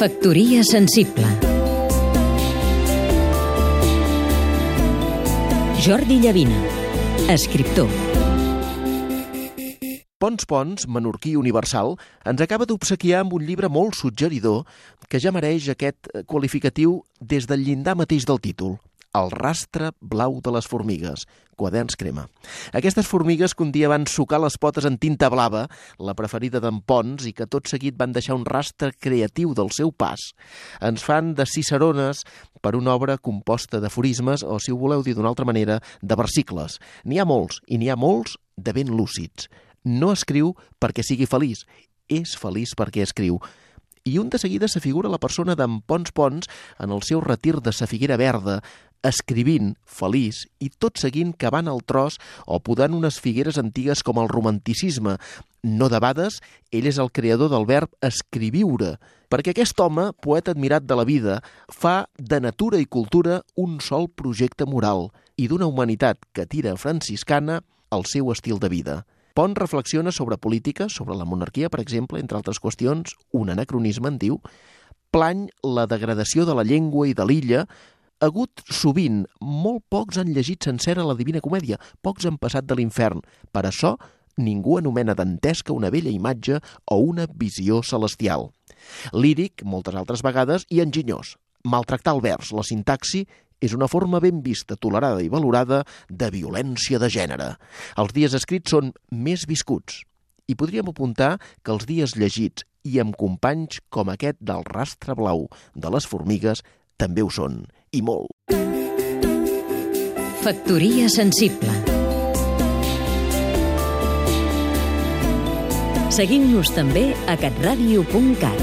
Factoria sensible Jordi Llavina, escriptor Pons Pons, menorquí universal, ens acaba d'obsequiar amb un llibre molt suggeridor que ja mereix aquest qualificatiu des del llindar mateix del títol. El rastre blau de les formigues, quaderns crema. Aquestes formigues que un dia van sucar les potes en tinta blava, la preferida d'en Pons, i que tot seguit van deixar un rastre creatiu del seu pas, ens fan de cicerones per una obra composta d'aforismes, o, si ho voleu dir d'una altra manera, de versicles. N'hi ha molts, i n'hi ha molts de ben lúcids. No escriu perquè sigui feliç, és feliç perquè escriu i un de seguida s'afigura la persona d'en Pons Pons en el seu retir de sa figuera verda, escrivint, feliç, i tot seguint cavant el tros o podant unes figueres antigues com el romanticisme. No debades, ell és el creador del verb escriviure, perquè aquest home, poeta admirat de la vida, fa de natura i cultura un sol projecte moral i d'una humanitat que tira franciscana el seu estil de vida. Pont reflexiona sobre política, sobre la monarquia, per exemple, entre altres qüestions, un anacronisme en diu, plany la degradació de la llengua i de l'illa, hagut sovint, molt pocs han llegit sencera la Divina Comèdia, pocs han passat de l'infern. Per això, ningú anomena dantesca una vella imatge o una visió celestial. Líric, moltes altres vegades, i enginyós. Maltractar el vers, la sintaxi, és una forma ben vista, tolerada i valorada de violència de gènere. Els dies escrits són més viscuts. I podríem apuntar que els dies llegits i amb companys com aquest del rastre blau de les formigues també ho són, i molt. Factoria sensible Seguim-nos també a catradio.cat